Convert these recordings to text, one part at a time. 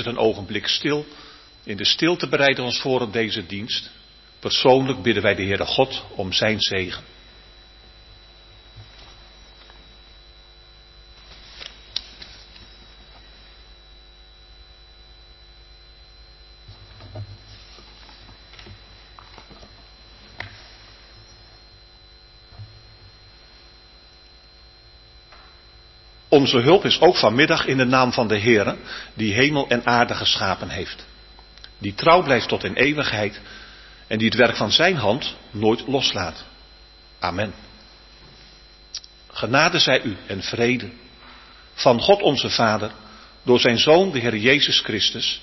Het een ogenblik stil. In de stilte bereiden ons voor op deze dienst. Persoonlijk bidden wij de Heere God om zijn zegen. Onze hulp is ook vanmiddag in de naam van de Heere, die hemel en aarde geschapen heeft. Die trouw blijft tot in eeuwigheid en die het werk van zijn hand nooit loslaat. Amen. Genade zij u en vrede van God onze Vader, door zijn Zoon, de Heer Jezus Christus,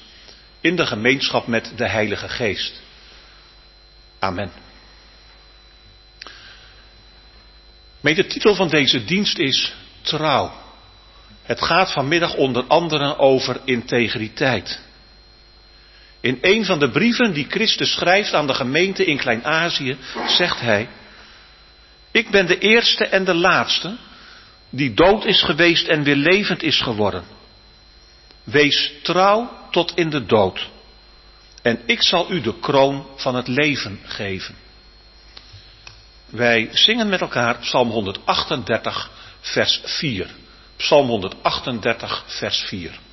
in de gemeenschap met de Heilige Geest. Amen. Met de titel van deze dienst is Trouw. Het gaat vanmiddag onder andere over integriteit. In een van de brieven die Christus schrijft aan de gemeente in Klein-Azië zegt hij, ik ben de eerste en de laatste die dood is geweest en weer levend is geworden. Wees trouw tot in de dood en ik zal u de kroon van het leven geven. Wij zingen met elkaar Psalm 138, vers 4. Psalm 138, vers 4.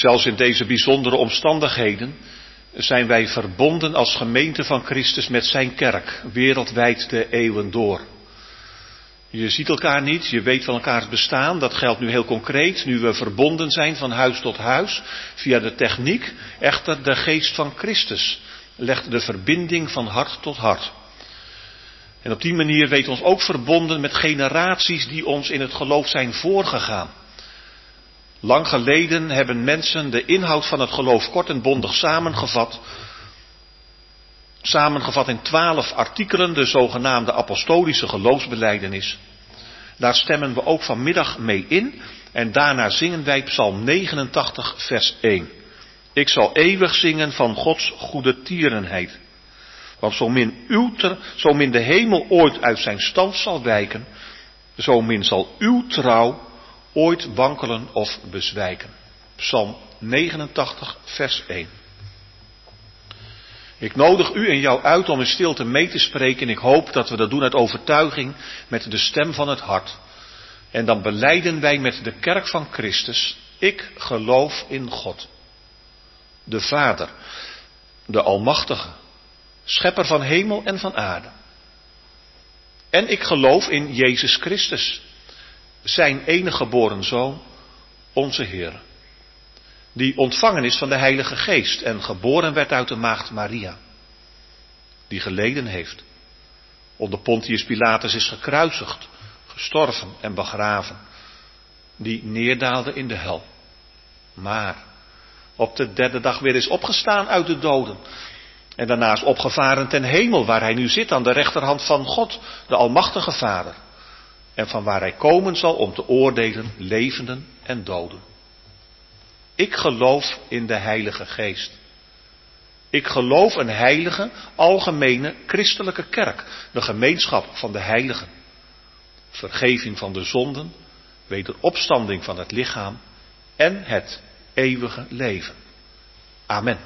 Zelfs in deze bijzondere omstandigheden zijn wij verbonden als gemeente van Christus met zijn kerk, wereldwijd de eeuwen door. Je ziet elkaar niet, je weet van elkaars bestaan, dat geldt nu heel concreet, nu we verbonden zijn van huis tot huis, via de techniek, echter de geest van Christus legt de verbinding van hart tot hart. En op die manier weet ons ook verbonden met generaties die ons in het geloof zijn voorgegaan. Lang geleden hebben mensen de inhoud van het geloof kort en bondig samengevat. Samengevat in twaalf artikelen, de zogenaamde apostolische geloofsbeleidenis. Daar stemmen we ook vanmiddag mee in. En daarna zingen wij Psalm 89, vers 1. Ik zal eeuwig zingen van Gods goede tierenheid. Want zo min, uw zo min de hemel ooit uit zijn stand zal wijken, zo min zal uw trouw ooit wankelen of bezwijken. Psalm 89, vers 1. Ik nodig u en jou uit om in stilte mee te spreken en ik hoop dat we dat doen uit overtuiging met de stem van het hart. En dan beleiden wij met de kerk van Christus, ik geloof in God, de Vader, de Almachtige, Schepper van hemel en van aarde. En ik geloof in Jezus Christus, zijn enige geboren Zoon, onze Heer, die ontvangen is van de Heilige Geest en geboren werd uit de maagd Maria, die geleden heeft, onder Pontius Pilatus is gekruisigd, gestorven en begraven, die neerdaalde in de hel, maar op de derde dag weer is opgestaan uit de doden. En daarna is opgevaren ten hemel, waar hij nu zit aan de rechterhand van God, de Almachtige Vader. En van waar hij komen zal om te oordelen levenden en doden. Ik geloof in de Heilige Geest. Ik geloof een heilige, algemene, christelijke kerk, de gemeenschap van de heiligen. Vergeving van de zonden, wederopstanding van het lichaam en het eeuwige leven. Amen.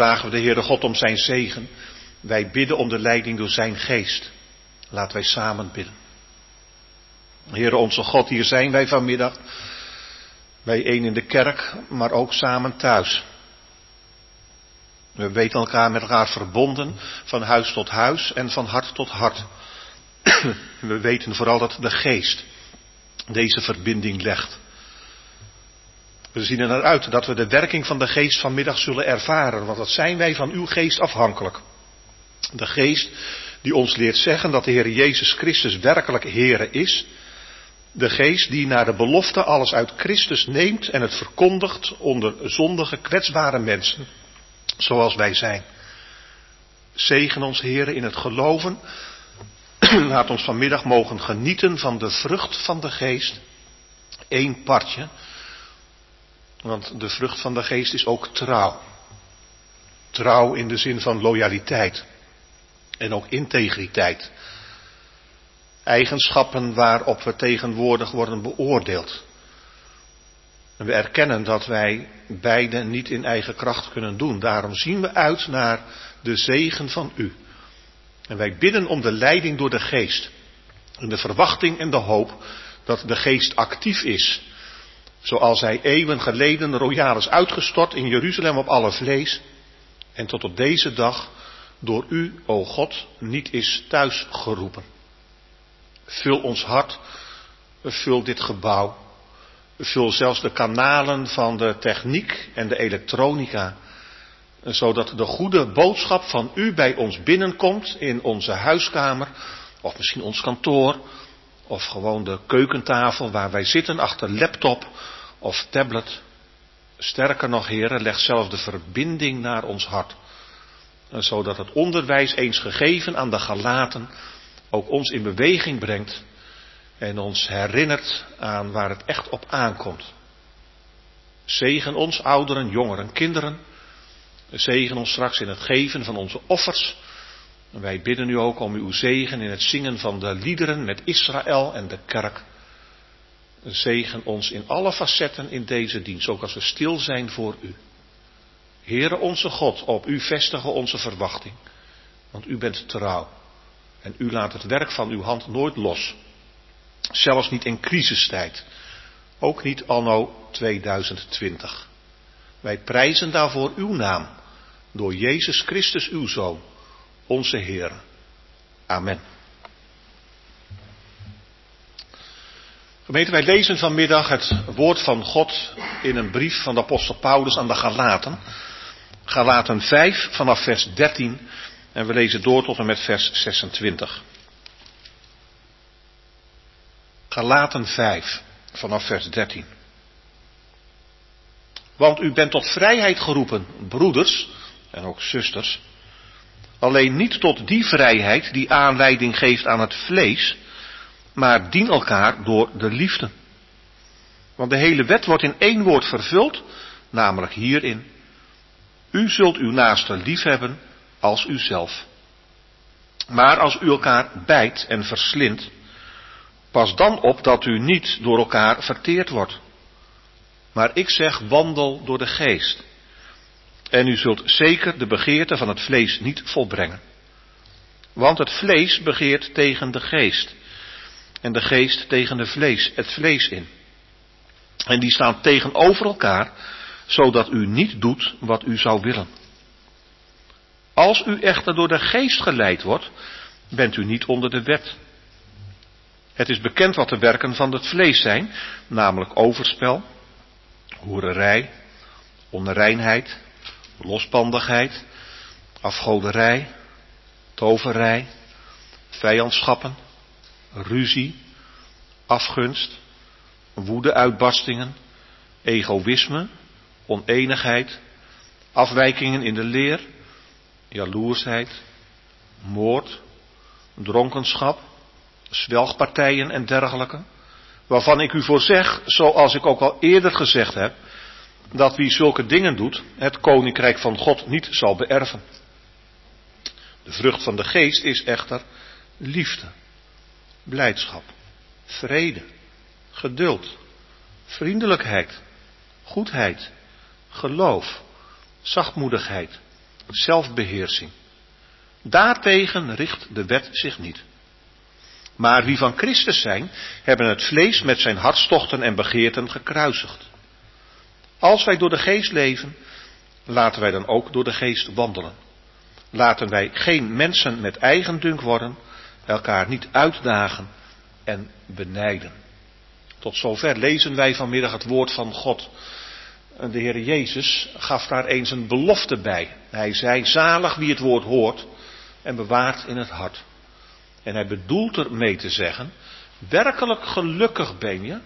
Vragen we de Heere God om zijn zegen. Wij bidden om de leiding door zijn geest. Laten wij samen bidden. Heere onze God, hier zijn wij vanmiddag. Wij één in de kerk, maar ook samen thuis. We weten elkaar met elkaar verbonden, van huis tot huis en van hart tot hart. We weten vooral dat de geest deze verbinding legt. We zien er naar uit dat we de werking van de geest vanmiddag zullen ervaren, want dat zijn wij van uw geest afhankelijk. De geest die ons leert zeggen dat de Heer Jezus Christus werkelijk Heere is. De geest die naar de belofte alles uit Christus neemt en het verkondigt onder zondige, kwetsbare mensen, zoals wij zijn. Zegen ons, Heere, in het geloven. Laat ons vanmiddag mogen genieten van de vrucht van de geest. Eén partje want de vrucht van de geest is ook trouw. Trouw in de zin van loyaliteit. En ook integriteit. Eigenschappen waarop we tegenwoordig worden beoordeeld. En we erkennen dat wij beide niet in eigen kracht kunnen doen. Daarom zien we uit naar de zegen van u. En wij bidden om de leiding door de geest. In de verwachting en de hoop dat de geest actief is Zoals hij eeuwen geleden royaal is uitgestort in Jeruzalem op alle vlees. En tot op deze dag door u, o God, niet is thuisgeroepen. Vul ons hart, vul dit gebouw. Vul zelfs de kanalen van de techniek en de elektronica. Zodat de goede boodschap van u bij ons binnenkomt in onze huiskamer, of misschien ons kantoor, of gewoon de keukentafel waar wij zitten achter laptop of tablet. Sterker nog, heren, leg zelfs de verbinding naar ons hart. Zodat het onderwijs eens gegeven aan de Galaten ook ons in beweging brengt en ons herinnert aan waar het echt op aankomt. Zegen ons, ouderen, jongeren, kinderen. Zegen ons straks in het geven van onze offers. Wij bidden u ook om uw zegen in het zingen van de liederen met Israël en de kerk. Zegen ons in alle facetten in deze dienst, ook als we stil zijn voor u. Heere onze God, op u vestigen onze verwachting, want u bent trouw. En u laat het werk van uw hand nooit los. Zelfs niet in crisistijd. Ook niet anno 2020. Wij prijzen daarvoor uw naam. Door Jezus Christus uw Zoon, onze Heer. Amen. Gemeente, wij lezen vanmiddag het woord van God in een brief van de apostel Paulus aan de Galaten. Galaten 5 vanaf vers 13 en we lezen door tot en met vers 26. Galaten 5 vanaf vers 13. Want u bent tot vrijheid geroepen, broeders en ook zusters. Alleen niet tot die vrijheid die aanleiding geeft aan het vlees, maar dien elkaar door de liefde. Want de hele wet wordt in één woord vervuld, namelijk hierin. U zult uw naaste liefhebben als uzelf. Maar als u elkaar bijt en verslindt, pas dan op dat u niet door elkaar verteerd wordt. Maar ik zeg, wandel door de geest. En u zult zeker de begeerte van het vlees niet volbrengen. Want het vlees begeert tegen de geest. En de geest tegen de vlees, het vlees in. En die staan tegenover elkaar, zodat u niet doet wat u zou willen. Als u echter door de geest geleid wordt, bent u niet onder de wet. Het is bekend wat de werken van het vlees zijn, namelijk overspel, hoererij, onreinheid, losbandigheid, afgoderij, toverij, vijandschappen, ruzie, afgunst, woedeuitbarstingen, egoïsme, oneenigheid, afwijkingen in de leer, jaloersheid, moord, dronkenschap, zwelgpartijen en dergelijke, waarvan ik u voor zeg, zoals ik ook al eerder gezegd heb, dat wie zulke dingen doet, het koninkrijk van God niet zal beërven. De vrucht van de geest is echter liefde, blijdschap, vrede, geduld, vriendelijkheid, goedheid, geloof, zachtmoedigheid, zelfbeheersing. Daartegen richt de wet zich niet. Maar wie van Christus zijn, hebben het vlees met zijn hartstochten en begeerten gekruisigd. Als wij door de geest leven, laten wij dan ook door de geest wandelen. Laten wij geen mensen met eigendunk worden, elkaar niet uitdagen en benijden. Tot zover lezen wij vanmiddag het woord van God. De Heer Jezus gaf daar eens een belofte bij. Hij zei, zalig wie het woord hoort en bewaart in het hart. En hij bedoelt ermee te zeggen, werkelijk gelukkig ben je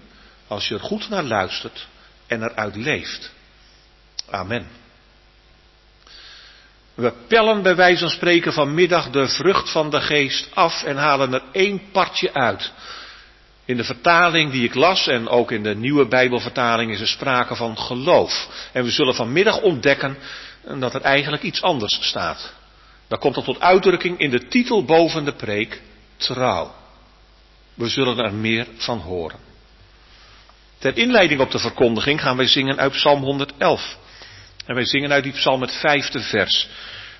als je er goed naar luistert en eruit leeft. Amen. We pellen bij wijze van spreken vanmiddag de vrucht van de geest af en halen er één partje uit. In de vertaling die ik las en ook in de nieuwe Bijbelvertaling is er sprake van geloof. En we zullen vanmiddag ontdekken dat er eigenlijk iets anders staat. Dat komt dan tot uitdrukking in de titel boven de preek, trouw. We zullen er meer van horen. Ter inleiding op de verkondiging gaan wij zingen uit Psalm 111. En wij zingen uit die psalm het vijfde vers.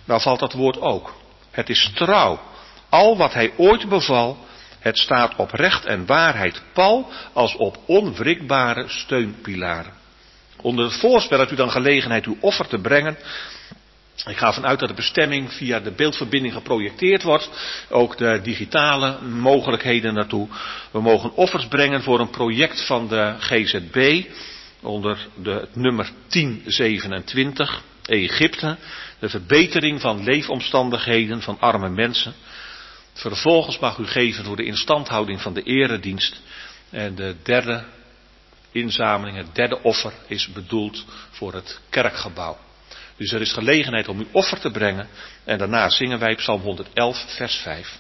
Daar valt dat woord ook. Het is trouw. Al wat hij ooit beval, het staat op recht en waarheid pal als op onwrikbare steunpilaren. Onder het voorspel hebt u dan gelegenheid uw offer te brengen. Ik ga ervan uit dat de bestemming via de beeldverbinding geprojecteerd wordt. Ook de digitale mogelijkheden naartoe. We mogen offers brengen voor een project van de GZB. Onder de, het nummer 1027. Egypte. De verbetering van leefomstandigheden van arme mensen. Vervolgens mag u geven voor de instandhouding van de eredienst. En de derde inzameling, het derde offer, is bedoeld voor het kerkgebouw. Dus er is gelegenheid om uw offer te brengen. En daarna zingen wij Psalm 111, vers 5.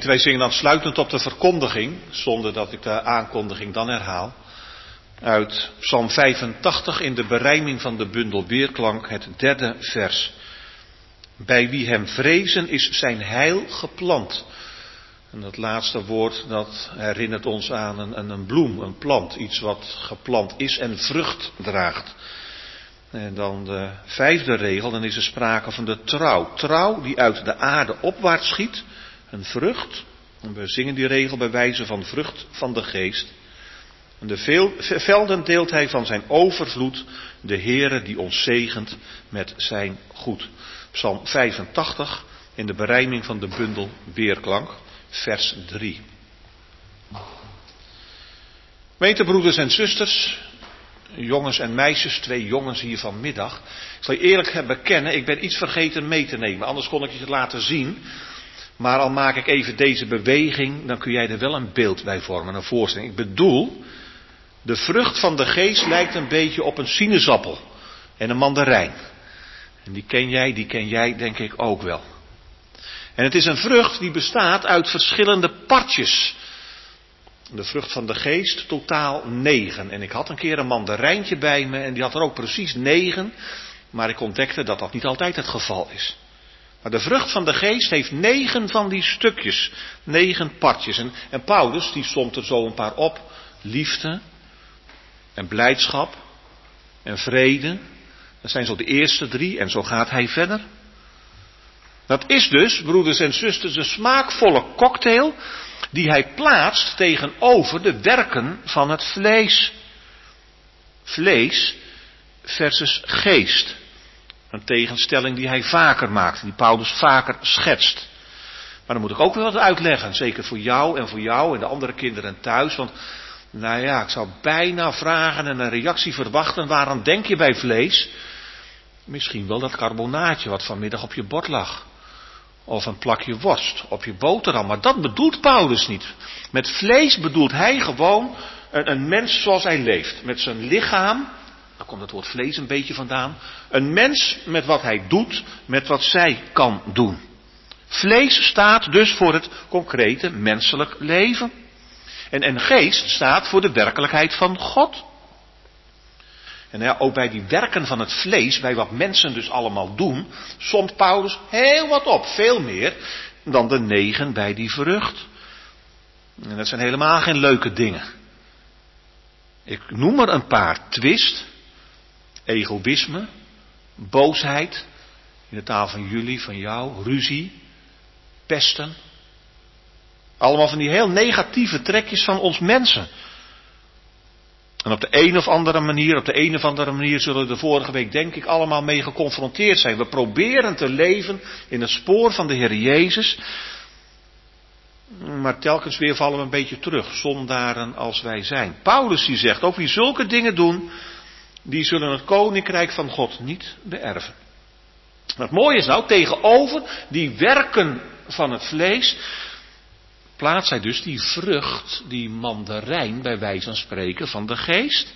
Gemeente, wij zingen dan sluitend op de verkondiging, zonder dat ik de aankondiging dan herhaal. Uit Psalm 85 in de berijming van de bundel Weerklank, het derde vers. Bij wie hem vrezen is zijn heil geplant. En dat laatste woord, dat herinnert ons aan een, een bloem, een plant. Iets wat geplant is en vrucht draagt. En dan de vijfde regel, dan is er sprake van de trouw. Trouw die uit de aarde opwaarts schiet een vrucht. En we zingen die regel bij wijze van vrucht van de geest. En de velden deelt hij van zijn overvloed, de Heere die ons zegent met zijn goed. Psalm 85 in de berijming van de bundel Weerklank, vers 3. Meterbroeders en zusters, jongens en meisjes, twee jongens hier vanmiddag. Ik zal je eerlijk bekennen, ik ben iets vergeten mee te nemen, anders kon ik je het laten zien. Maar al maak ik even deze beweging, dan kun jij er wel een beeld bij vormen, een voorstelling. Ik bedoel, de vrucht van de geest lijkt een beetje op een sinaasappel en een mandarijn. En die ken jij, die ken jij denk ik ook wel. En het is een vrucht die bestaat uit verschillende partjes. De vrucht van de geest totaal negen. En ik had een keer een mandarijntje bij me en die had er ook precies negen. Maar ik ontdekte dat dat niet altijd het geval is. Maar de vrucht van de geest heeft negen van die stukjes, negen partjes. En, en Paulus, die somt er zo een paar op. Liefde en blijdschap en vrede. Dat zijn zo de eerste drie en zo gaat hij verder. Dat is dus, broeders en zusters, een smaakvolle cocktail die hij plaatst tegenover de werken van het vlees. Vlees versus geest. Een tegenstelling die hij vaker maakt, die Paulus vaker schetst. Maar dan moet ik ook wel wat uitleggen, zeker voor jou en voor jou en de andere kinderen thuis. Want, nou ja, ik zou bijna vragen en een reactie verwachten. Waarom denk je bij vlees? Misschien wel dat carbonaatje wat vanmiddag op je bord lag. of een plakje worst op je boterham. Maar dat bedoelt Paulus niet. Met vlees bedoelt hij gewoon een, een mens zoals hij leeft. Met zijn lichaam, daar komt het woord vlees een beetje vandaan. Een mens met wat hij doet, met wat zij kan doen. Vlees staat dus voor het concrete menselijk leven. En, en geest staat voor de werkelijkheid van God. En ja, ook bij die werken van het vlees, bij wat mensen dus allemaal doen, somt Paulus heel wat op. Veel meer dan de negen bij die vrucht. En dat zijn helemaal geen leuke dingen. Ik noem er een paar. Twist, egoïsme, boosheid, in de taal van jullie, van jou, ruzie, pesten. Allemaal van die heel negatieve trekjes van ons mensen. En op de een of andere manier, op de een of andere manier zullen we de vorige week denk ik allemaal mee geconfronteerd zijn. We proberen te leven in het spoor van de Heer Jezus. Maar telkens weer vallen we een beetje terug, zondaren als wij zijn. Paulus die zegt, ook wie zulke dingen doen, die zullen het koninkrijk van God niet beërven. Het mooie is nou, tegenover die werken van het vlees, plaatst hij dus die vrucht, die mandarijn, bij wijze van spreken, van de geest.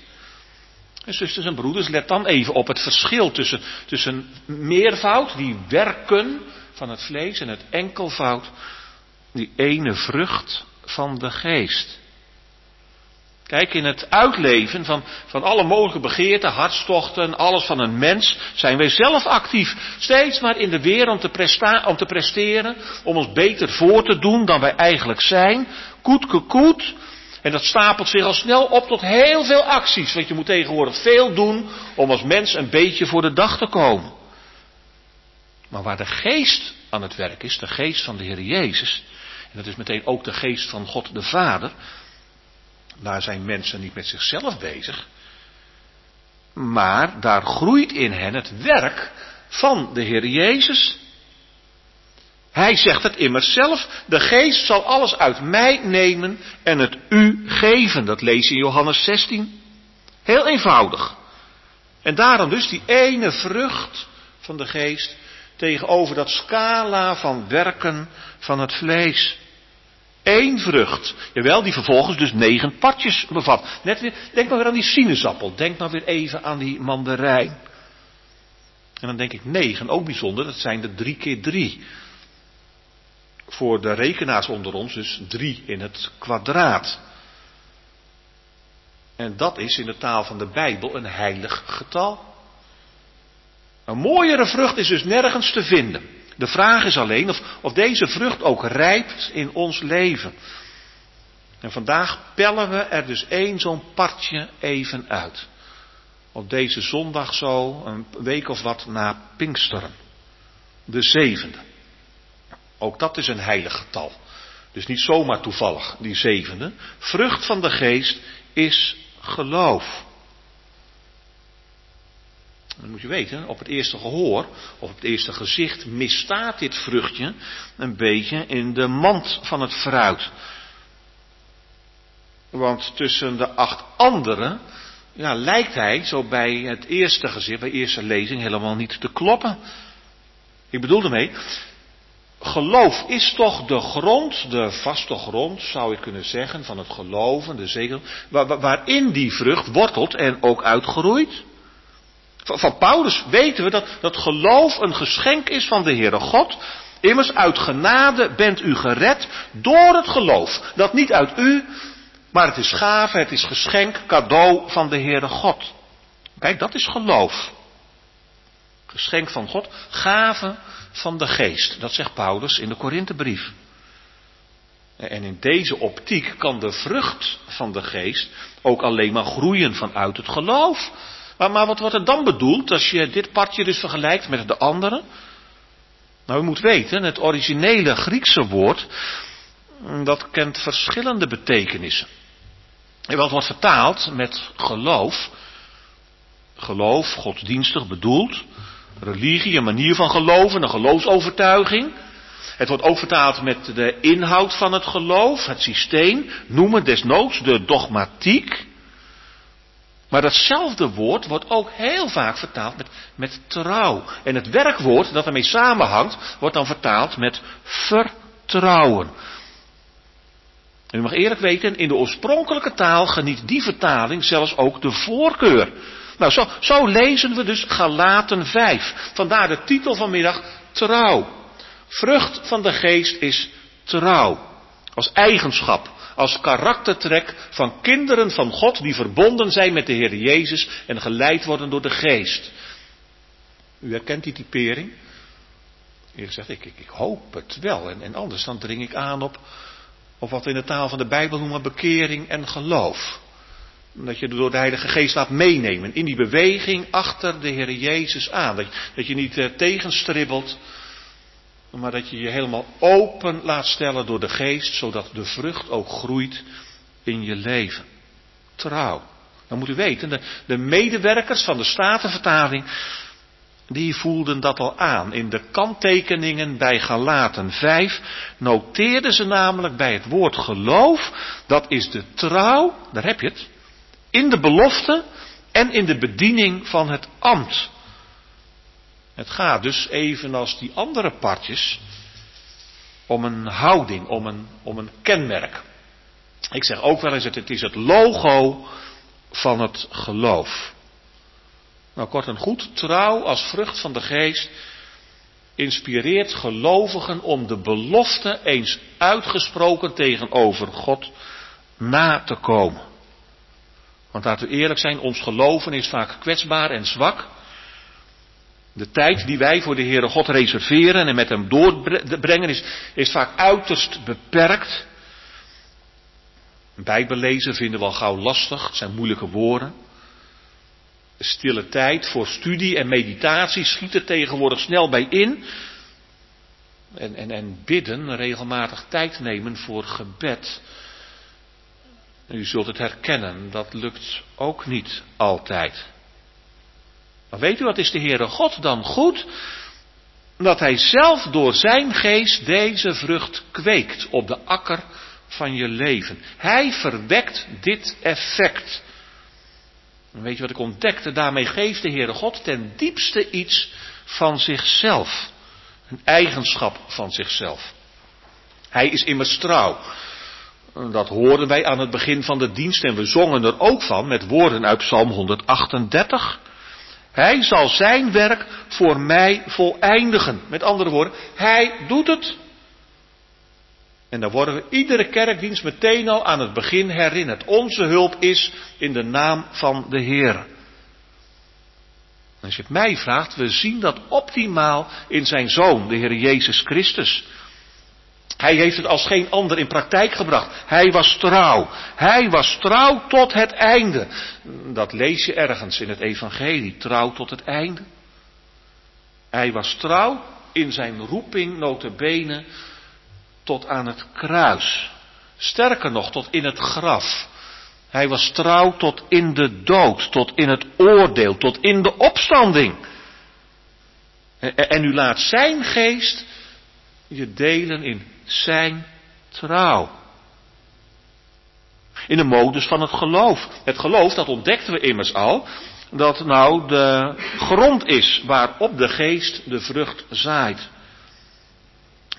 En zusters en broeders, let dan even op het verschil tussen, tussen meervoud, die werken van het vlees, en het enkelvoud, die ene vrucht van de geest. Kijk, in het uitleven van, van alle mogelijke begeerten, hartstochten, alles van een mens, zijn wij zelf actief. Steeds maar in de weer om te, presta om te presteren, om ons beter voor te doen dan wij eigenlijk zijn. Koet, koet. En dat stapelt zich al snel op tot heel veel acties. Want je moet tegenwoordig veel doen om als mens een beetje voor de dag te komen. Maar waar de geest aan het werk is, de geest van de Heer Jezus, en dat is meteen ook de geest van God de Vader, daar zijn mensen niet met zichzelf bezig. Maar daar groeit in hen het werk van de Heer Jezus. Hij zegt het immers zelf, de geest zal alles uit mij nemen en het u geven. Dat lees je in Johannes 16. Heel eenvoudig. En daarom dus die ene vrucht van de geest tegenover dat scala van werken van het vlees. Eén vrucht. Jawel, die vervolgens dus negen partjes bevat. Net weer, denk maar weer aan die sinaasappel. Denk maar weer even aan die mandarijn. En dan denk ik negen, ook bijzonder, dat zijn er drie keer drie. Voor de rekenaars onder ons dus drie in het kwadraat. En dat is in de taal van de Bijbel een heilig getal. Een mooiere vrucht is dus nergens te vinden. De vraag is alleen of, of deze vrucht ook rijpt in ons leven. En vandaag pellen we er dus één zo'n partje even uit. Op deze zondag zo, een week of wat na Pinksteren. De zevende. Ook dat is een heilig getal. Dus niet zomaar toevallig, die zevende. Vrucht van de geest is geloof. Dat moet je weten, op het eerste gehoor, of op het eerste gezicht, misstaat dit vruchtje een beetje in de mand van het fruit. Want tussen de acht anderen, ja, lijkt hij zo bij het eerste gezicht, bij eerste lezing, helemaal niet te kloppen. Ik bedoel ermee, geloof is toch de grond, de vaste grond, zou ik kunnen zeggen, van het geloven, de zegel, waarin die vrucht wortelt en ook uitgroeit. Van Paulus weten we dat, dat geloof een geschenk is van de Heere God. Immers uit genade bent u gered door het geloof. Dat niet uit u, maar het is gave, het is geschenk, cadeau van de Heere God. Kijk, dat is geloof. Geschenk van God, gave van de geest. Dat zegt Paulus in de Korinthebrief. En in deze optiek kan de vrucht van de geest ook alleen maar groeien vanuit het geloof. Maar, wat wordt er dan bedoeld als je dit partje dus vergelijkt met de andere? Nou, u moet weten, het originele Griekse woord, dat kent verschillende betekenissen. En wat wordt vertaald met geloof, geloof, godsdienstig bedoeld, religie, een manier van geloven, een geloofsovertuiging. Het wordt ook vertaald met de inhoud van het geloof, het systeem, noemen desnoods de dogmatiek. Maar datzelfde woord wordt ook heel vaak vertaald met, met trouw. En het werkwoord dat ermee samenhangt, wordt dan vertaald met vertrouwen. En u mag eerlijk weten, in de oorspronkelijke taal geniet die vertaling zelfs ook de voorkeur. Nou, zo, zo lezen we dus Galaten 5. Vandaar de titel vanmiddag Trouw. Vrucht van de geest is trouw. Als eigenschap, als karaktertrek van kinderen van God die verbonden zijn met de Heer Jezus en geleid worden door de geest. U herkent die typering? Eerlijk gezegd, ik, ik, ik hoop het wel. En, en anders dan dring ik aan op, op wat we in de taal van de Bijbel noemen bekering en geloof. Dat je door de Heilige Geest laat meenemen in die beweging achter de Heer Jezus aan. Dat, je niet uh, tegenstribbelt, maar dat je je helemaal open laat stellen door de Geest, zodat de vrucht ook groeit in je leven. Trouw. Dan moet u weten, de, de medewerkers van de Statenvertaling, die voelden dat al aan. In de kanttekeningen bij Galaten 5 noteerden ze namelijk bij het woord geloof, dat is de trouw, daar heb je het, in de belofte en in de bediening van het ambt. Het gaat dus evenals die andere partjes om een houding, om een, om een kenmerk. Ik zeg ook wel eens, het, het is het logo van het geloof. Nou, kort en goed, trouw als vrucht van de geest inspireert gelovigen om de belofte eens uitgesproken tegenover God na te komen. Want laten we eerlijk zijn, ons geloven is vaak kwetsbaar en zwak. De tijd die wij voor de Heere God reserveren en met hem doorbrengen is, is vaak uiterst beperkt. Bijbellezen vinden we al gauw lastig, het zijn moeilijke woorden. De stille tijd voor studie en meditatie schiet er tegenwoordig snel bij in. En, en, en bidden, regelmatig tijd nemen voor gebed. U zult het herkennen, dat lukt ook niet altijd. Maar weet u wat is de Heere God dan goed? Dat Hij zelf door Zijn geest deze vrucht kweekt op de akker van je leven. Hij verwekt dit effect. En weet je wat ik ontdekte? Daarmee geeft de Heere God ten diepste iets van zichzelf. Een eigenschap van zichzelf. Hij is immers trouw. Dat hoorden wij aan het begin van de dienst en we zongen er ook van met woorden uit Psalm 138. Hij zal zijn werk voor mij voleindigen. Met andere woorden, hij doet het. En dan worden we iedere kerkdienst meteen al aan het begin herinnerd. Onze hulp is in de naam van de Heer. Als je het mij vraagt, we zien dat optimaal in zijn zoon, de Heer Jezus Christus. Hij heeft het als geen ander in praktijk gebracht. Hij was trouw. Hij was trouw tot het einde. Dat lees je ergens in het evangelie. Trouw tot het einde. Hij was trouw in zijn roeping notabene tot aan het kruis. Sterker nog, tot in het graf. Hij was trouw tot in de dood, tot in het oordeel, tot in de opstanding. En u laat zijn geest je delen in zijn trouw. In de modus van het geloof. Het geloof, dat ontdekten we immers al, dat nou de grond is waarop de geest de vrucht zaait.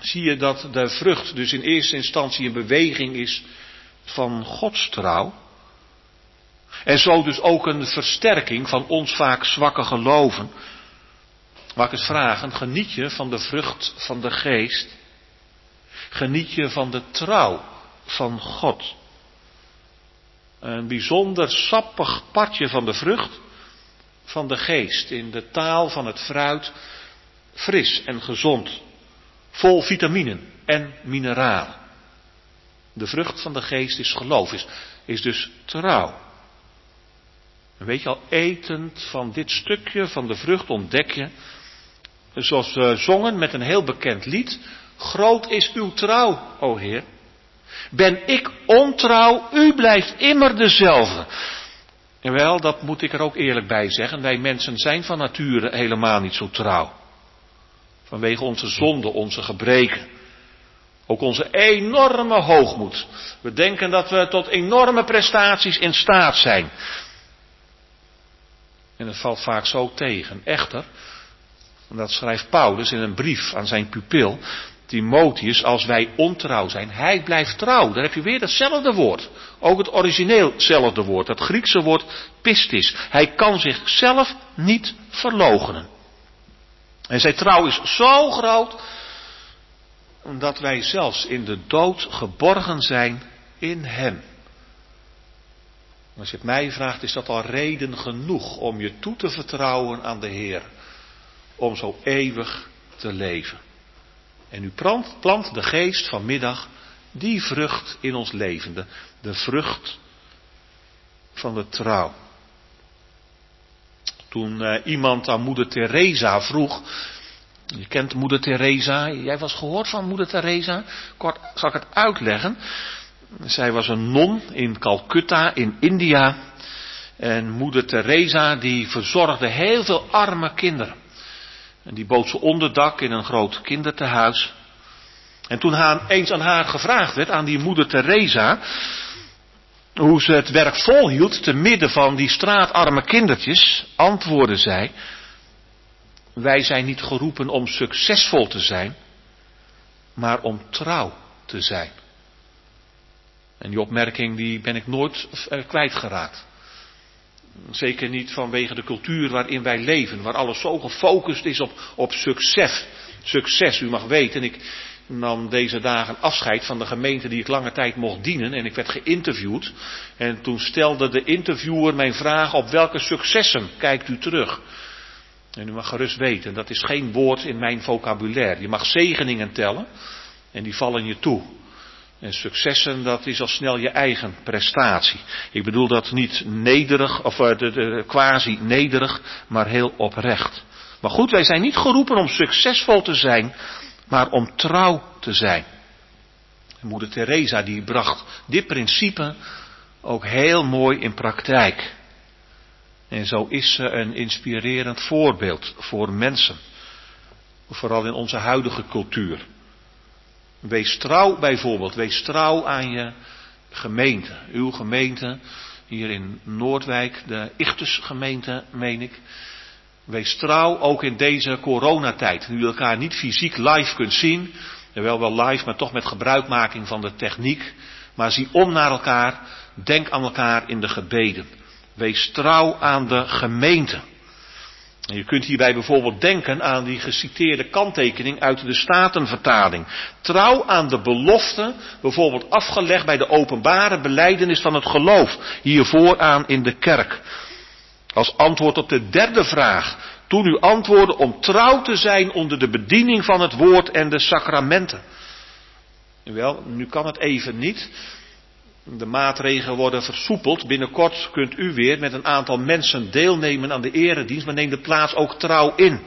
Zie je dat de vrucht dus in eerste instantie een beweging is van Gods trouw. En zo dus ook een versterking van ons vaak zwakke geloven. Mag ik eens vragen, geniet je van de vrucht van de geest? Geniet je van de trouw van God? Een bijzonder sappig partje van de vrucht van de geest, in de taal van het fruit, fris en gezond, vol vitaminen en mineralen. De vrucht van de geest is geloof, is, is dus trouw. En weet je al, etend van dit stukje van de vrucht ontdek je, zoals we zongen met een heel bekend lied, Groot is uw trouw, o Heer. Ben ik ontrouw, u blijft immer dezelfde. En wel, dat moet ik er ook eerlijk bij zeggen. Wij mensen zijn van nature helemaal niet zo trouw. Vanwege onze zonden, onze gebreken. Ook onze enorme hoogmoed. We denken dat we tot enorme prestaties in staat zijn. En het valt vaak zo tegen. Echter, en dat schrijft Paulus in een brief aan zijn pupil, Timotheus, als wij ontrouw zijn, hij blijft trouw. Daar heb je weer hetzelfde woord. Ook het origineel hetzelfde woord, het Griekse woord pistis. Hij kan zichzelf niet verloochenen. En zijn trouw is zo groot, dat wij zelfs in de dood geborgen zijn in hem. Als je het mij vraagt, is dat al reden genoeg om je toe te vertrouwen aan de Heer. Om zo eeuwig te leven. En u plant, plant de geest vanmiddag die vrucht in ons levende. De vrucht van de trouw. Toen uh, iemand aan moeder Teresa vroeg. Je kent moeder Teresa. Jij was gehoord van moeder Teresa. Kort zal ik het uitleggen. Zij was een non in Calcutta in India. En moeder Teresa die verzorgde heel veel arme kinderen. En die bood ze onderdak in een groot kindertehuis. En toen eens aan haar gevraagd werd, aan die moeder Teresa, hoe ze het werk volhield te midden van die straatarme kindertjes, antwoordde zij, wij zijn niet geroepen om succesvol te zijn, maar om trouw te zijn. En die opmerking die ben ik nooit eh, kwijtgeraakt. Zeker niet vanwege de cultuur waarin wij leven, waar alles zo gefocust is op, op succes. Succes, u mag weten, ik nam deze dagen afscheid van de gemeente die ik lange tijd mocht dienen en ik werd geïnterviewd. En toen stelde de interviewer mijn vraag op welke successen kijkt u terug? En u mag gerust weten, dat is geen woord in mijn vocabulaire. Je mag zegeningen tellen en die vallen je toe. En successen, dat is al snel je eigen prestatie. Ik bedoel dat niet nederig, of de, de, quasi nederig, maar heel oprecht. Maar goed, wij zijn niet geroepen om succesvol te zijn, maar om trouw te zijn. Moeder Teresa die bracht dit principe ook heel mooi in praktijk. En zo is ze een inspirerend voorbeeld voor mensen. Vooral in onze huidige cultuur. Wees trouw bijvoorbeeld, wees trouw aan je gemeente. Uw gemeente, hier in Noordwijk, de Ichtus gemeente, meen ik. Wees trouw ook in deze coronatijd. Nu je elkaar niet fysiek live kunt zien. Wel wel live, maar toch met gebruikmaking van de techniek. Maar zie om naar elkaar. Denk aan elkaar in de gebeden. Wees trouw aan de gemeente. Je kunt hierbij bijvoorbeeld denken aan die geciteerde kanttekening uit de Statenvertaling. Trouw aan de belofte, bijvoorbeeld afgelegd bij de openbare beleidenis van het geloof, hier vooraan in de kerk. Als antwoord op de derde vraag, toen u antwoordde om trouw te zijn onder de bediening van het woord en de sacramenten. Wel, nu kan het even niet, de maatregelen worden versoepeld. Binnenkort kunt u weer met een aantal mensen deelnemen aan de eredienst, maar neem de plaats ook trouw in.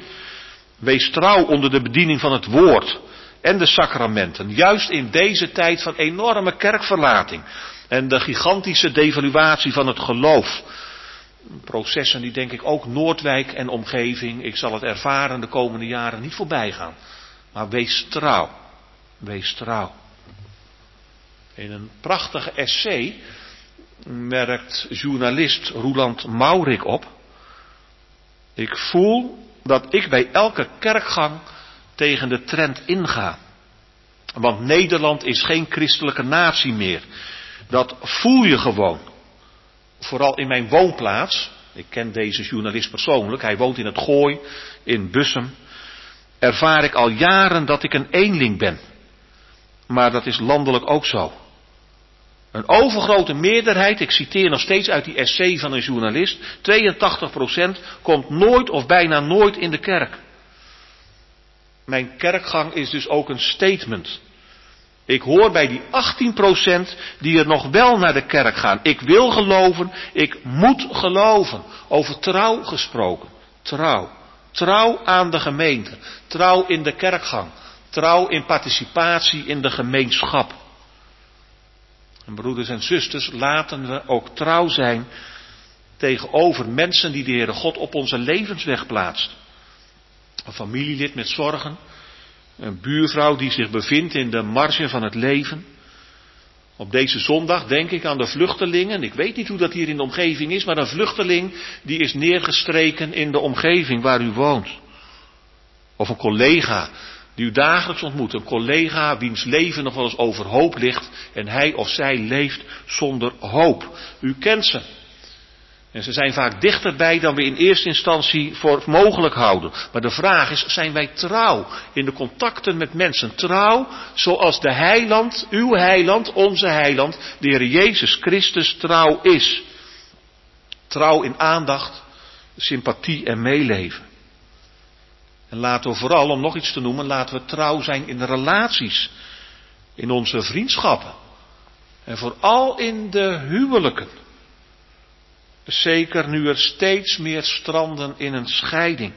Wees trouw onder de bediening van het woord en de sacramenten. Juist in deze tijd van enorme kerkverlating en de gigantische devaluatie van het geloof. Processen die denk ik ook Noordwijk en omgeving, ik zal het ervaren de komende jaren niet voorbij gaan. Maar wees trouw. Wees trouw. In een prachtige essay merkt journalist Roeland Maurik op. Ik voel dat ik bij elke kerkgang tegen de trend inga. Want Nederland is geen christelijke natie meer. Dat voel je gewoon. Vooral in mijn woonplaats. Ik ken deze journalist persoonlijk. Hij woont in het Gooi, in Bussum. Ervaar ik al jaren dat ik een eenling ben. Maar dat is landelijk ook zo. Een overgrote meerderheid, ik citeer nog steeds uit die essay van een journalist, 82% komt nooit of bijna nooit in de kerk. Mijn kerkgang is dus ook een statement. Ik hoor bij die 18% die er nog wel naar de kerk gaan. Ik wil geloven, ik moet geloven. Over trouw gesproken. Trouw. Trouw aan de gemeente. Trouw in de kerkgang. Trouw in participatie in de gemeenschap. En broeders en zusters, laten we ook trouw zijn tegenover mensen die de Heere God op onze levensweg plaatst. Een familielid met zorgen, een buurvrouw die zich bevindt in de marge van het leven, Op deze zondag denk ik aan de vluchtelingen. Ik weet niet hoe dat hier in de omgeving is, maar een vluchteling die is neergestreken in de omgeving waar u woont. Of een collega die u dagelijks ontmoet. Een collega wiens leven nog wel eens overhoop ligt en hij of zij leeft zonder hoop. U kent ze. En ze zijn vaak dichterbij dan we in eerste instantie voor mogelijk houden. Maar de vraag is, zijn wij trouw in de contacten met mensen? Trouw zoals de heiland, uw heiland, onze heiland, de Heer Jezus Christus trouw is. Trouw in aandacht, sympathie en meeleven. En laten we vooral, om nog iets te noemen, laten we trouw zijn in de relaties. In onze vriendschappen. En vooral in de huwelijken. Zeker nu er steeds meer stranden in een scheiding.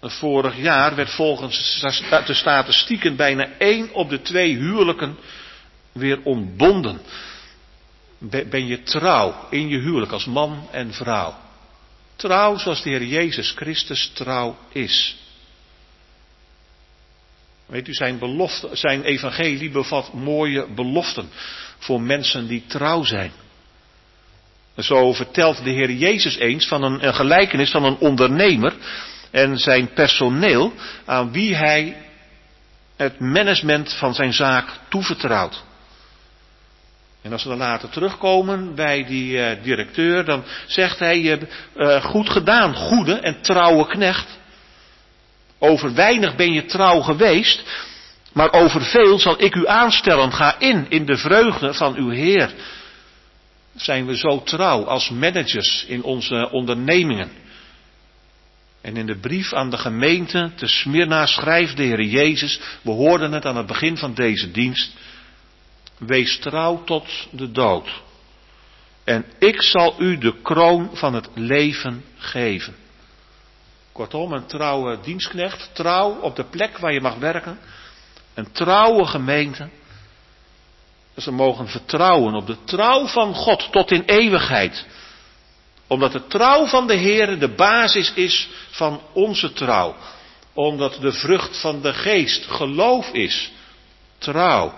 Vorig jaar werd volgens de statistieken bijna één op de twee huwelijken weer ontbonden. Ben je trouw in je huwelijk als man en vrouw? Trouw zoals de Heer Jezus Christus trouw is. Weet u, zijn, belofte, zijn evangelie bevat mooie beloften voor mensen die trouw zijn. Zo vertelt de Heer Jezus eens van een, een gelijkenis van een ondernemer en zijn personeel aan wie hij het management van zijn zaak toevertrouwt. En als we dan later terugkomen bij die uh, directeur, dan zegt hij, je hebt uh, goed gedaan, goede en trouwe knecht. Over weinig ben je trouw geweest, maar over veel zal ik u aanstellen. Ga in, in de vreugde van uw Heer zijn we zo trouw als managers in onze ondernemingen. En in de brief aan de gemeente te Smyrna schrijft de Heer Jezus, we hoorden het aan het begin van deze dienst, wees trouw tot de dood. En ik zal u de kroon van het leven geven. Kortom, een trouwe dienstknecht, trouw op de plek waar je mag werken, een trouwe gemeente, ze mogen vertrouwen op de trouw van God tot in eeuwigheid. Omdat de trouw van de Heer de basis is van onze trouw. Omdat de vrucht van de geest geloof is. Trouw.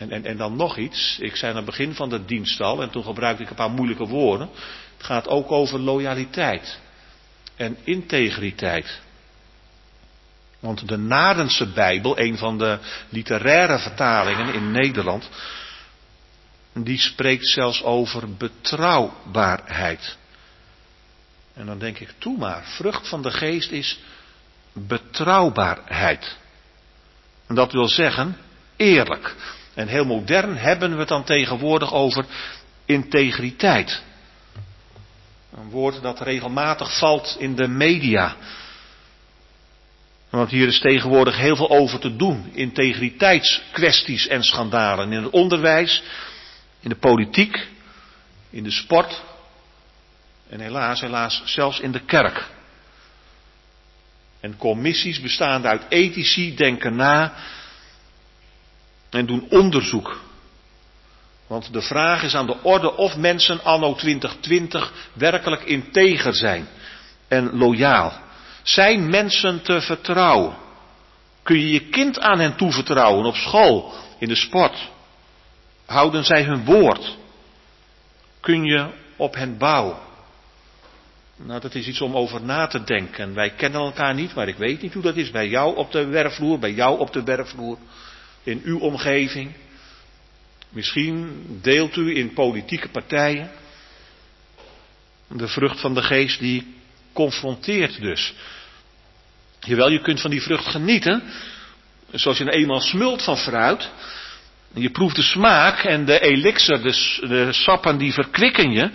En, en, en dan nog iets. Ik zei aan het begin van de dienst al, en toen gebruikte ik een paar moeilijke woorden. Het gaat ook over loyaliteit en integriteit. Want de Nadense Bijbel, een van de literaire vertalingen in Nederland, die spreekt zelfs over betrouwbaarheid. En dan denk ik, toe maar, vrucht van de geest is betrouwbaarheid. En dat wil zeggen, eerlijk. En heel modern hebben we het dan tegenwoordig over integriteit. Een woord dat regelmatig valt in de media. Want hier is tegenwoordig heel veel over te doen. Integriteitskwesties en schandalen. In het onderwijs, in de politiek, in de sport. En helaas, helaas, zelfs in de kerk. En commissies bestaande uit ethici denken na en doen onderzoek. Want de vraag is aan de orde of mensen anno 2020 werkelijk integer zijn en loyaal. Zijn mensen te vertrouwen? Kun je je kind aan hen toevertrouwen op school, in de sport? Houden zij hun woord? Kun je op hen bouwen? Nou, dat is iets om over na te denken. Wij kennen elkaar niet, maar ik weet niet hoe dat is bij jou op de werkvloer, bij jou op de werkvloer, in uw omgeving. Misschien deelt u in politieke partijen de vrucht van de geest die confronteert dus. Jawel, je kunt van die vrucht genieten. Zoals je eenmaal smult van fruit. Je proeft de smaak en de elixir, de, de sappen die verkwikken je.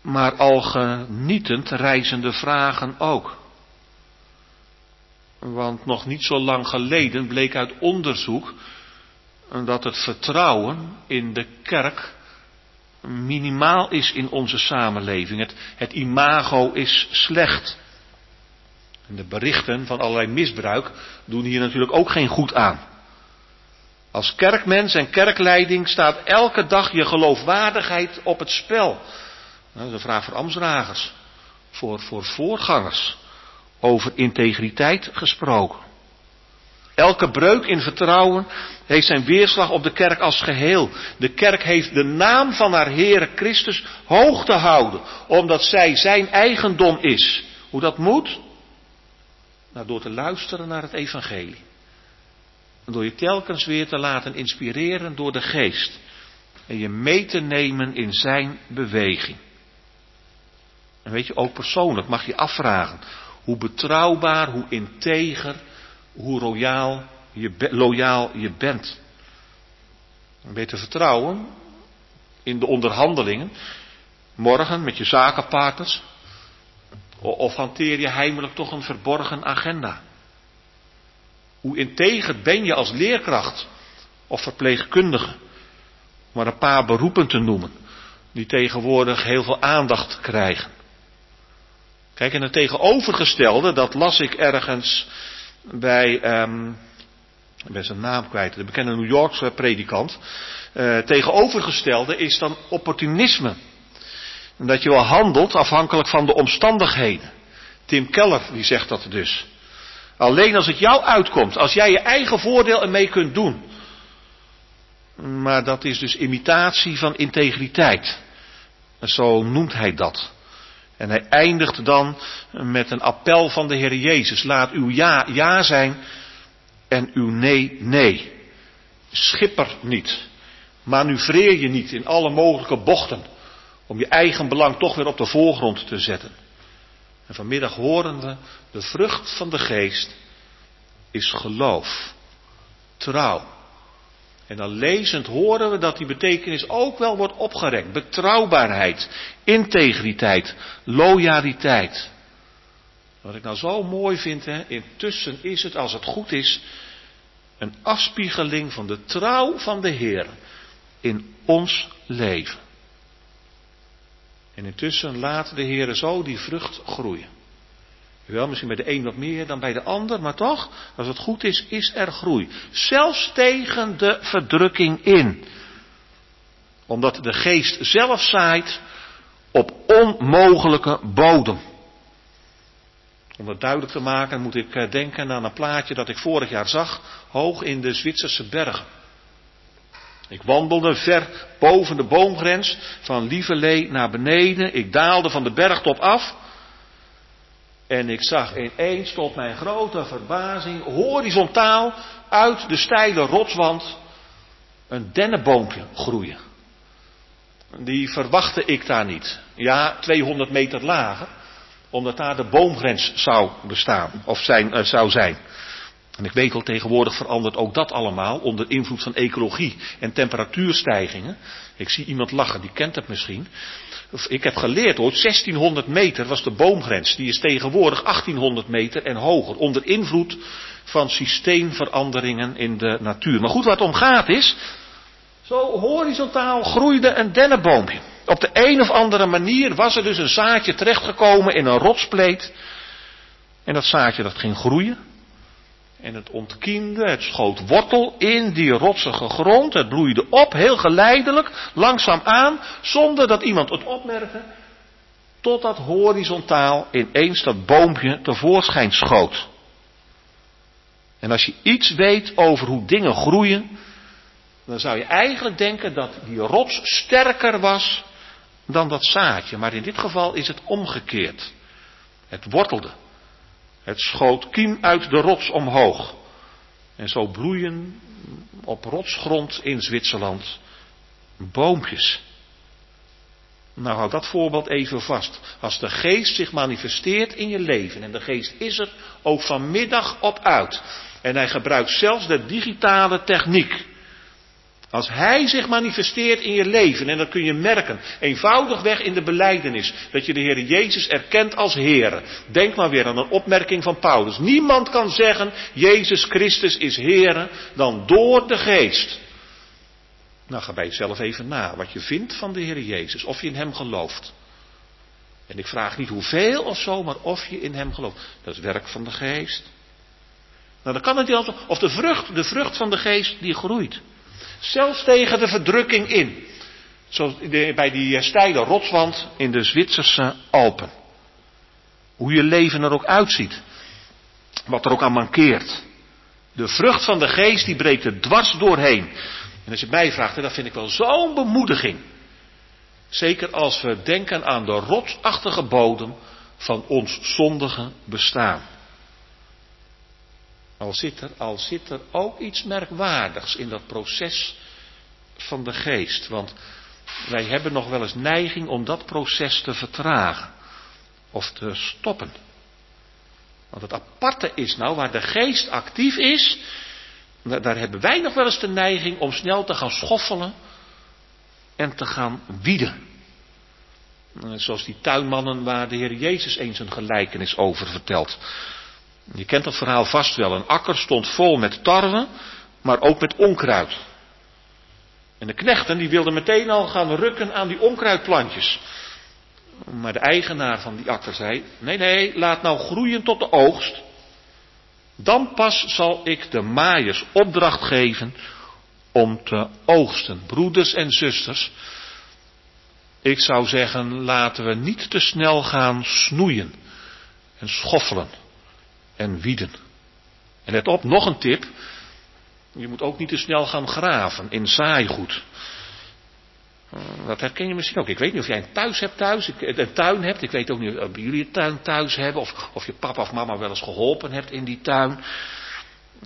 Maar al genietend reizen de vragen ook. Want nog niet zo lang geleden bleek uit onderzoek dat het vertrouwen in de kerk minimaal is in onze samenleving. Het, imago is slecht. En de berichten van allerlei misbruik doen hier natuurlijk ook geen goed aan. Als kerkmens en kerkleiding staat elke dag je geloofwaardigheid op het spel. Nou, dat is een vraag voor ambtsdragers, voor, voor voorgangers, over integriteit gesproken. Elke breuk in vertrouwen heeft zijn weerslag op de kerk als geheel. De kerk heeft de naam van haar Heere Christus hoog te houden, omdat zij zijn eigendom is. Hoe dat moet? Nou, door te luisteren naar het evangelie. Door je telkens weer te laten inspireren door de geest. En je mee te nemen in zijn beweging. En weet je, ook persoonlijk mag je afvragen hoe betrouwbaar, hoe integer, hoe loyaal je, loyaal je bent. En weet te vertrouwen in de onderhandelingen, morgen met je zakenpartners, of hanteer je heimelijk toch een verborgen agenda? Hoe integer ben je als leerkracht of verpleegkundige? Maar een paar beroepen te noemen, die tegenwoordig heel veel aandacht krijgen. Kijk, en het tegenovergestelde, dat las ik ergens bij, um, ik ben zijn naam kwijt, de bekende New Yorkse predikant. Uh, tegenovergestelde is dan opportunisme. Dat je wel handelt afhankelijk van de omstandigheden. Tim Keller die zegt dat dus. Alleen als het jou uitkomt, als jij je eigen voordeel ermee kunt doen. Maar dat is dus imitatie van integriteit. Zo noemt hij dat. En hij eindigt dan met een appel van de Heer Jezus. Laat uw ja ja zijn en uw nee nee. Schipper niet. Manoeuvreer je niet in alle mogelijke bochten om je eigen belang toch weer op de voorgrond te zetten. En vanmiddag horen we, de vrucht van de geest is geloof, trouw. En dan lezend horen we dat die betekenis ook wel wordt opgerekt. Betrouwbaarheid, integriteit, loyaliteit. Wat ik nou zo mooi vind, hè, intussen is het, als het goed is, een afspiegeling van de trouw van de Heer in ons leven. En intussen laat de Heer zo die vrucht groeien. Wel, misschien bij de een wat meer dan bij de ander, maar toch, als het goed is, is er groei. Zelfs tegen de verdrukking in. Omdat de geest zelf zaait op onmogelijke bodem. Om dat duidelijk te maken moet ik eh, denken aan een plaatje dat ik vorig jaar zag, hoog in de Zwitserse bergen. Ik wandelde ver boven de boomgrens van Lieverlee naar beneden. Ik daalde van de bergtop af. En ik zag ineens tot mijn grote verbazing horizontaal uit de steile rotswand een dennenboompje groeien. Die verwachtte ik daar niet. Ja, 200 meter lager, omdat daar de boomgrens zou bestaan, of zijn, uh, zou zijn. En ik weet al tegenwoordig verandert ook dat allemaal onder invloed van ecologie en temperatuurstijgingen. Ik zie iemand lachen, die kent het misschien. Ik heb geleerd hoor, 1600 meter was de boomgrens. Die is tegenwoordig 1800 meter en hoger. Onder invloed van systeemveranderingen in de natuur. Maar goed, wat het om gaat is. Zo horizontaal groeide een dennenboompje. Op de een of andere manier was er dus een zaadje terechtgekomen in een rotspleet. En dat zaadje dat ging groeien. En het ontkiemde, het schoot wortel in die rotsige grond. Het bloeide op, heel geleidelijk, langzaam aan, zonder dat iemand het opmerkte. Totdat horizontaal ineens dat boompje tevoorschijn schoot. En als je iets weet over hoe dingen groeien, dan zou je eigenlijk denken dat die rots sterker was dan dat zaadje. Maar in dit geval is het omgekeerd. Het wortelde. Het schoot kiem uit de rots omhoog. En zo bloeien op rotsgrond in Zwitserland boompjes. Nou, houd dat voorbeeld even vast. Als de geest zich manifesteert in je leven, en de geest is er ook vanmiddag op uit, en hij gebruikt zelfs de digitale techniek, als Hij zich manifesteert in je leven, en dat kun je merken, eenvoudigweg in de beleidenis, dat je de Heer Jezus erkent als Heer. Denk maar weer aan een opmerking van Paulus. Niemand kan zeggen, Jezus Christus is Heer, dan door de Geest. Nou, ga bij jezelf even na wat je vindt van de Heer Jezus, of je in Hem gelooft. En ik vraag niet hoeveel of zo, maar of je in Hem gelooft. Dat is werk van de Geest. Nou, dan kan het niet of de vrucht, de vrucht van de Geest, die groeit. Zelfs tegen de verdrukking in. Zoals bij die eh, steile rotswand in de Zwitserse Alpen. Hoe je leven er ook uitziet. Wat er ook aan mankeert. De vrucht van de geest die breekt er dwars doorheen. En als je mij vraagt, dat vind ik wel zo'n bemoediging. Zeker als we denken aan de rotsachtige bodem van ons zondige bestaan. Al zit, er, al zit er ook iets merkwaardigs in dat proces van de geest. Want wij hebben nog wel eens neiging om dat proces te vertragen. Of te stoppen. Want het aparte is nou, waar de geest actief is, daar hebben wij nog wel eens de neiging om snel te gaan schoffelen en te gaan wieden. Eh, zoals die tuinmannen waar de Heer Jezus eens een gelijkenis over vertelt. Je kent dat verhaal vast wel. Een akker stond vol met tarwe, maar ook met onkruid. En de knechten die wilden meteen al gaan rukken aan die onkruidplantjes. Maar de eigenaar van die akker zei: Nee, nee, laat nou groeien tot de oogst. Dan pas zal ik de maaiers opdracht geven om te oogsten. Broeders en zusters, ik zou zeggen, laten we niet te snel gaan snoeien en schoffelen en wieden. En let op, nog een tip. Je moet ook niet te snel gaan graven in saaigoed. Eh, dat herken je misschien ook. Ik weet niet of jij een thuis hebt thuis, een tuin hebt. Ik weet ook niet of jullie een tuin thuis hebben. Of, of je papa of mama wel eens geholpen hebt in die tuin.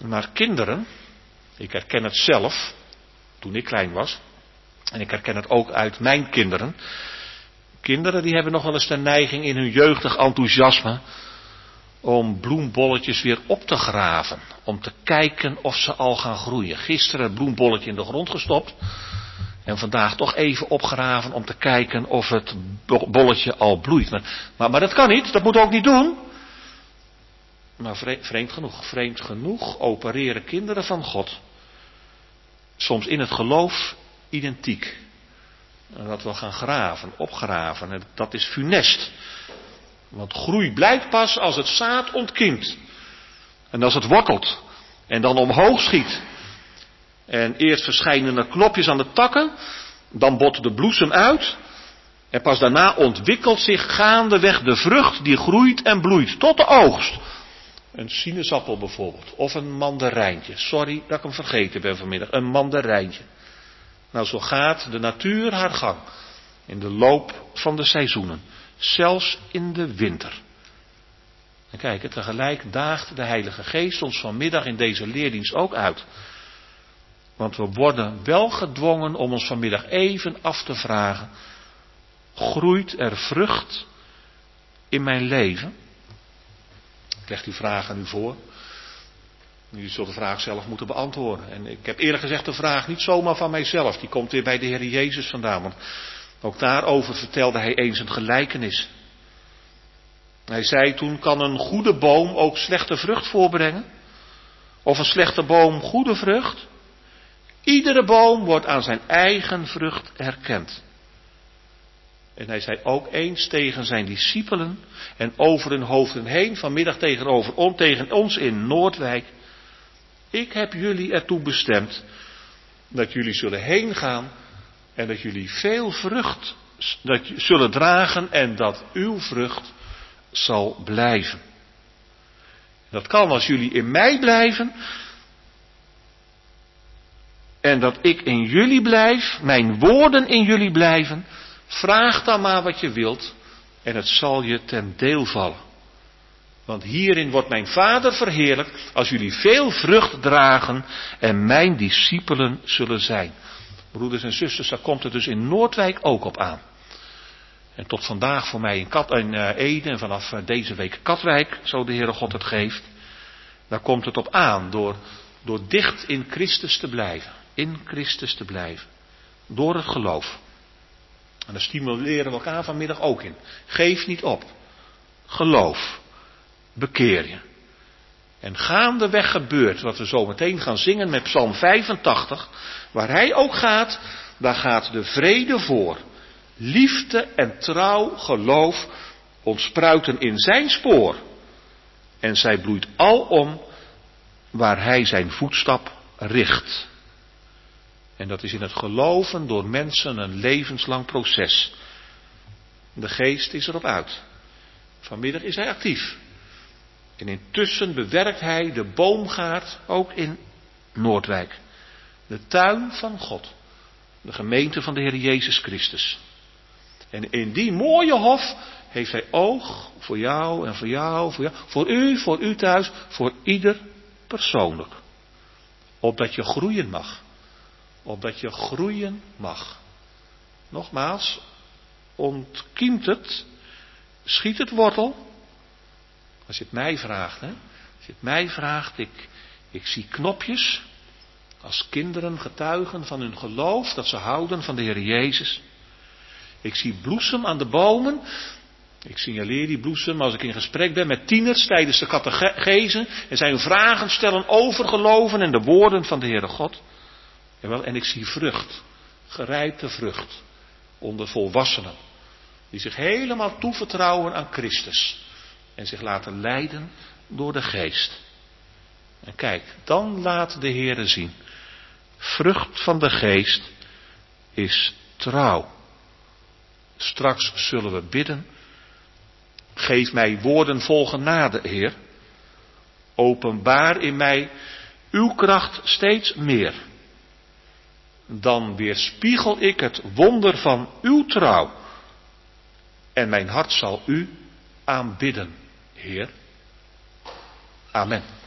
Maar kinderen, ik herken het zelf, toen ik klein was. En ik herken het ook uit mijn kinderen. Kinderen die hebben nog wel eens de neiging in hun jeugdig enthousiasme om bloembolletjes weer op te graven. Om te kijken of ze al gaan groeien. Gisteren bloembolletje in de grond gestopt. En vandaag toch even opgraven om te kijken of het bolletje al bloeit. Maar, maar, dat kan niet, dat moet ook niet doen. Maar vreemd genoeg, vreemd genoeg opereren kinderen van God. Soms in het geloof identiek. Dat we gaan graven, opgraven. En dat is funest. Want groei blijkt pas als het zaad ontkiemt. En als het wortelt. En dan omhoog schiet. En eerst verschijnen er knopjes aan de takken. Dan bot de bloesem uit. En pas daarna ontwikkelt zich gaandeweg de vrucht die groeit en bloeit tot de oogst. Een sinaasappel bijvoorbeeld. Of een mandarijntje. Sorry dat ik hem vergeten ben vanmiddag. Een mandarijntje. Nou, zo gaat de natuur haar gang. In de loop van de seizoenen. Zelfs in de winter. En kijk, tegelijk daagt de Heilige Geest ons vanmiddag in deze leerdienst ook uit. Want we worden wel gedwongen om ons vanmiddag even af te vragen. Groeit er vrucht in mijn leven? Ik leg die vraag aan u voor. U zult de vraag zelf moeten beantwoorden. En ik heb eerlijk gezegd de vraag niet zomaar van mijzelf. Die komt weer bij de Heer Jezus vandaan. Want ook daarover vertelde hij eens een gelijkenis. Hij zei toen, kan een goede boom ook slechte vrucht voorbrengen? Of een slechte boom goede vrucht? Iedere boom wordt aan zijn eigen vrucht herkend. En hij zei ook eens tegen zijn discipelen en over hun hoofden heen, vanmiddag tegenover on, tegen ons in Noordwijk. Ik heb jullie ertoe bestemd dat jullie zullen heen gaan en dat jullie veel vrucht dat zullen dragen en dat uw vrucht zal blijven. Dat kan als jullie in mij blijven en dat ik in jullie blijf, mijn woorden in jullie blijven. Vraag dan maar wat je wilt en het zal je ten deel vallen. Want hierin wordt mijn Vader verheerlijkt als jullie veel vrucht dragen en mijn discipelen zullen zijn. Broeders en zusters, daar komt het dus in Noordwijk ook op aan. En tot vandaag voor mij in, Kat, uh, Ede en vanaf uh, deze week Katwijk, zo de Heere God het geeft. Daar komt het op aan door, door dicht in Christus te blijven. In Christus te blijven. Door het geloof. En daar stimuleren we elkaar vanmiddag ook in. Geef niet op. Geloof bekeer je. En gaandeweg gebeurt wat we zo meteen gaan zingen met Psalm 85, waar hij ook gaat, daar gaat de vrede voor. Liefde en trouw, geloof ontspruiten in zijn spoor. En zij bloeit alom waar hij zijn voetstap richt. En dat is in het geloven door mensen een levenslang proces. De geest is erop uit. Vanmiddag is hij actief. En intussen bewerkt hij de boomgaard ook in Noordwijk. De tuin van God. De gemeente van de Heer Jezus Christus. En in die mooie hof heeft hij oog voor jou en voor jou, voor jou, voor u, voor u thuis, voor ieder persoonlijk. Opdat je groeien mag. Opdat je groeien mag. Nogmaals, ontkiemt het, schiet het wortel. Als je het mij vraagt, hè. Als je het mij vraagt, ik, ik zie knopjes. Als kinderen getuigen van hun geloof, dat ze houden van de Heer Jezus. Ik zie bloesem aan de bomen. Ik signaleer die bloesem als ik in gesprek ben met tieners tijdens de catechese. En zij hun vragen stellen over geloven en de woorden van de Heere God. En ik zie vrucht, gerijpte vrucht, onder volwassenen. Die zich helemaal toevertrouwen aan Christus. En zich laten leiden door de geest. En kijk, dan laat de Heere zien. Vrucht van de geest is trouw. Straks zullen we bidden. Geef mij woorden vol genade, Heer. Openbaar in mij uw kracht steeds meer. Dan weerspiegel ik het wonder van uw trouw. En mijn hart zal u aanbidden, Heer. Amen.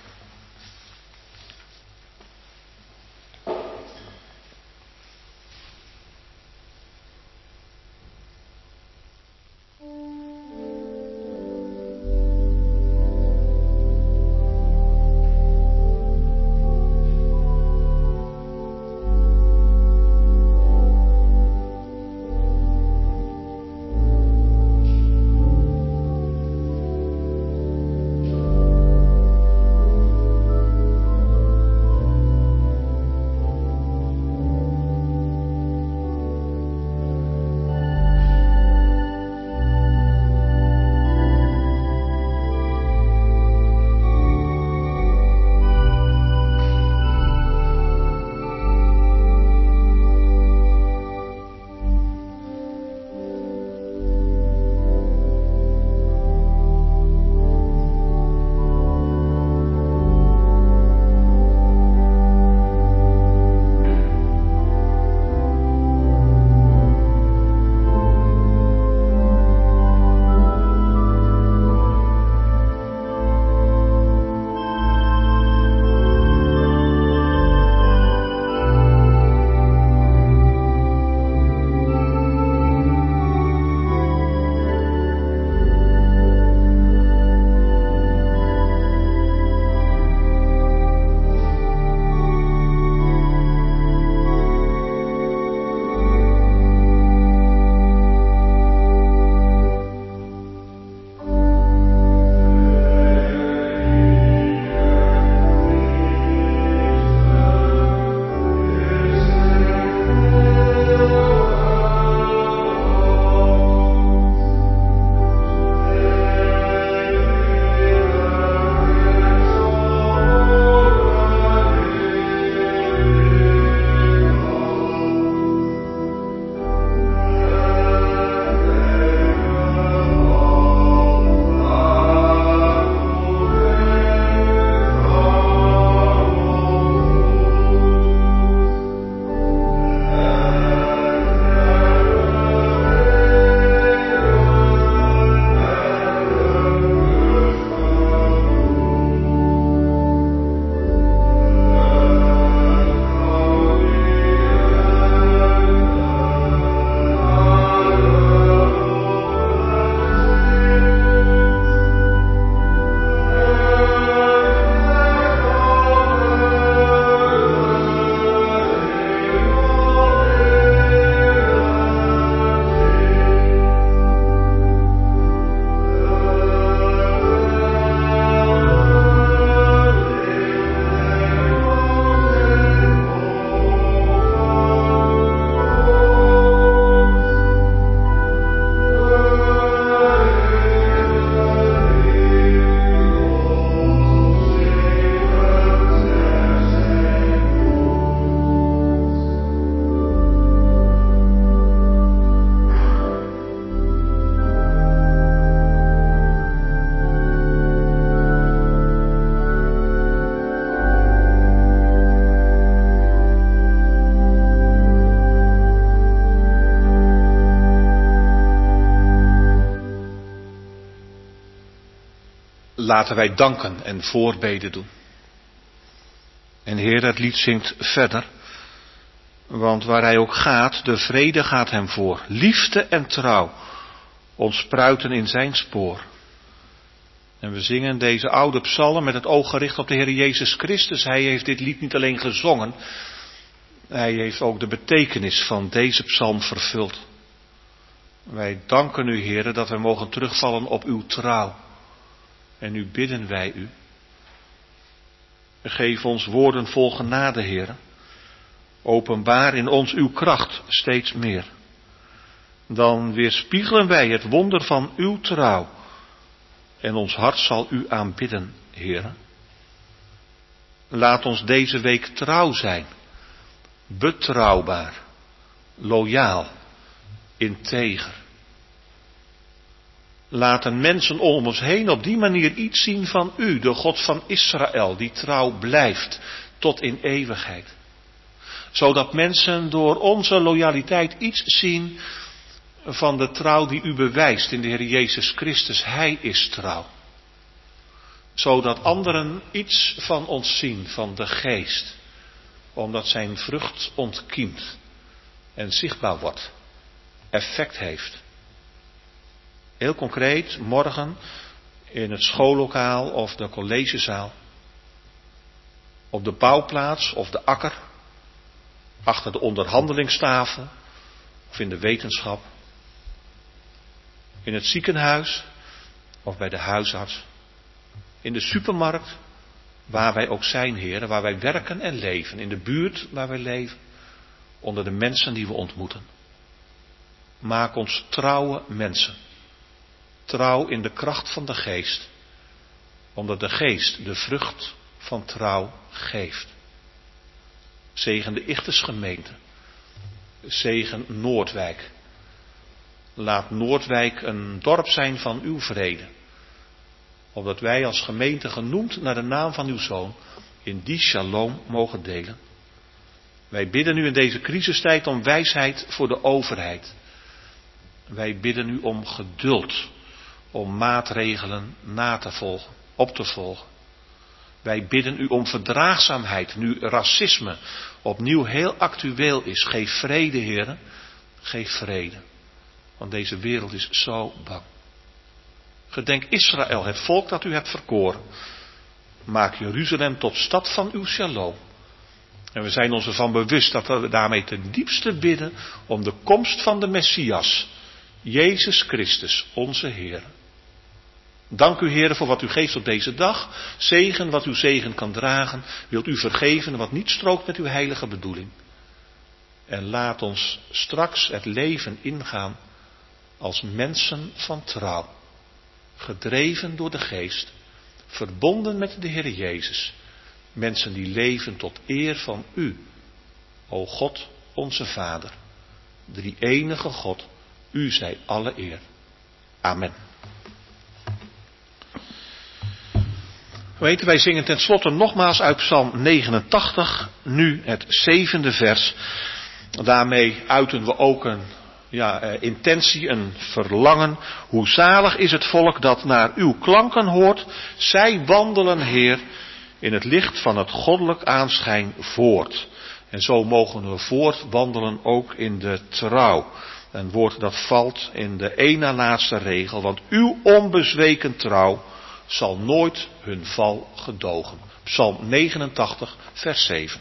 Laten wij danken en voorbeden doen. En Heer, het lied zingt verder. Want waar hij ook gaat, de vrede gaat hem voor. Liefde en trouw ontspruiten in zijn spoor. En we zingen deze oude psalm met het oog gericht op de Heer Jezus Christus. Hij heeft dit lied niet alleen gezongen, hij heeft ook de betekenis van deze psalm vervuld. Wij danken u, Heer, dat we mogen terugvallen op uw trouw. En nu bidden wij u. Geef ons woorden vol genade, Heer. Openbaar in ons uw kracht steeds meer. Dan weerspiegelen wij het wonder van uw trouw. En ons hart zal u aanbidden, Heer. Laat ons deze week trouw zijn, betrouwbaar, loyaal, integer. Laten mensen om ons heen op die manier iets zien van u, de God van Israël, die trouw blijft tot in eeuwigheid. Zodat mensen door onze loyaliteit iets zien van de trouw die u bewijst in de Heer Jezus Christus. Hij is trouw. Zodat anderen iets van ons zien, van de geest. Omdat zijn vrucht ontkiemt en zichtbaar wordt, effect heeft. Heel concreet, morgen in het schoollokaal of de collegezaal. Op de bouwplaats of de akker. Achter de onderhandelingstafel of in de wetenschap. In het ziekenhuis of bij de huisarts. In de supermarkt, waar wij ook zijn, heren, waar wij werken en leven. In de buurt waar wij leven. Onder de mensen die we ontmoeten. Maak ons trouwe mensen. Trouw in de kracht van de geest. Omdat de geest de vrucht van trouw geeft. Zegen de Ichters gemeente. Zegen Noordwijk. Laat Noordwijk een dorp zijn van uw vrede. Omdat wij als gemeente genoemd naar de naam van uw zoon in die shalom mogen delen. Wij bidden u in deze crisistijd om wijsheid voor de overheid. Wij bidden u om geduld om maatregelen na te volgen, op te volgen. Wij bidden u om verdraagzaamheid, nu racisme opnieuw heel actueel is. Geef vrede, heren. Geef vrede. Want deze wereld is zo bang. Gedenk Israël, het volk dat u hebt verkoren. Maak Jeruzalem tot stad van uw shalom. En we zijn ons ervan bewust dat we daarmee ten diepste bidden om de komst van de Messias, Jezus Christus, onze Heer. Dank u, Heer, voor wat u geeft op deze dag. Zegen wat uw zegen kan dragen. Wilt u vergeven wat niet strookt met uw heilige bedoeling. En laat ons straks het leven ingaan als mensen van trouw. Gedreven door de geest. Verbonden met de Heer Jezus. Mensen die leven tot eer van u. O God, onze Vader. Drie enige God. U zij alle eer. Amen. Weten, wij zingen tenslotte nogmaals uit Psalm 89, nu het zevende vers. Daarmee uiten we ook een ja, eh, intentie, een verlangen. Hoe zalig is het volk dat naar uw klanken hoort. Zij wandelen, Heer, in het licht van het goddelijk aanschijn voort. En zo mogen we voortwandelen ook in de trouw. Een woord dat valt in de ene laatste regel, want uw onbezweken trouw zal nooit hun val gedogen. Psalm 89, vers 7.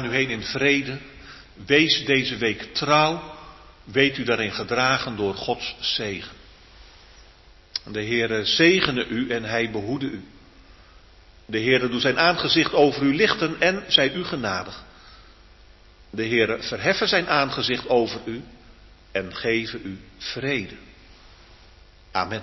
Ga nu heen in vrede. Wees deze week trouw. Weet u daarin gedragen door Gods zegen. De Heere zegene u en hij behoede u. De Heere doet zijn aangezicht over u lichten en zij u genadig. De Heere verheffen zijn aangezicht over u en geven u vrede. Amen.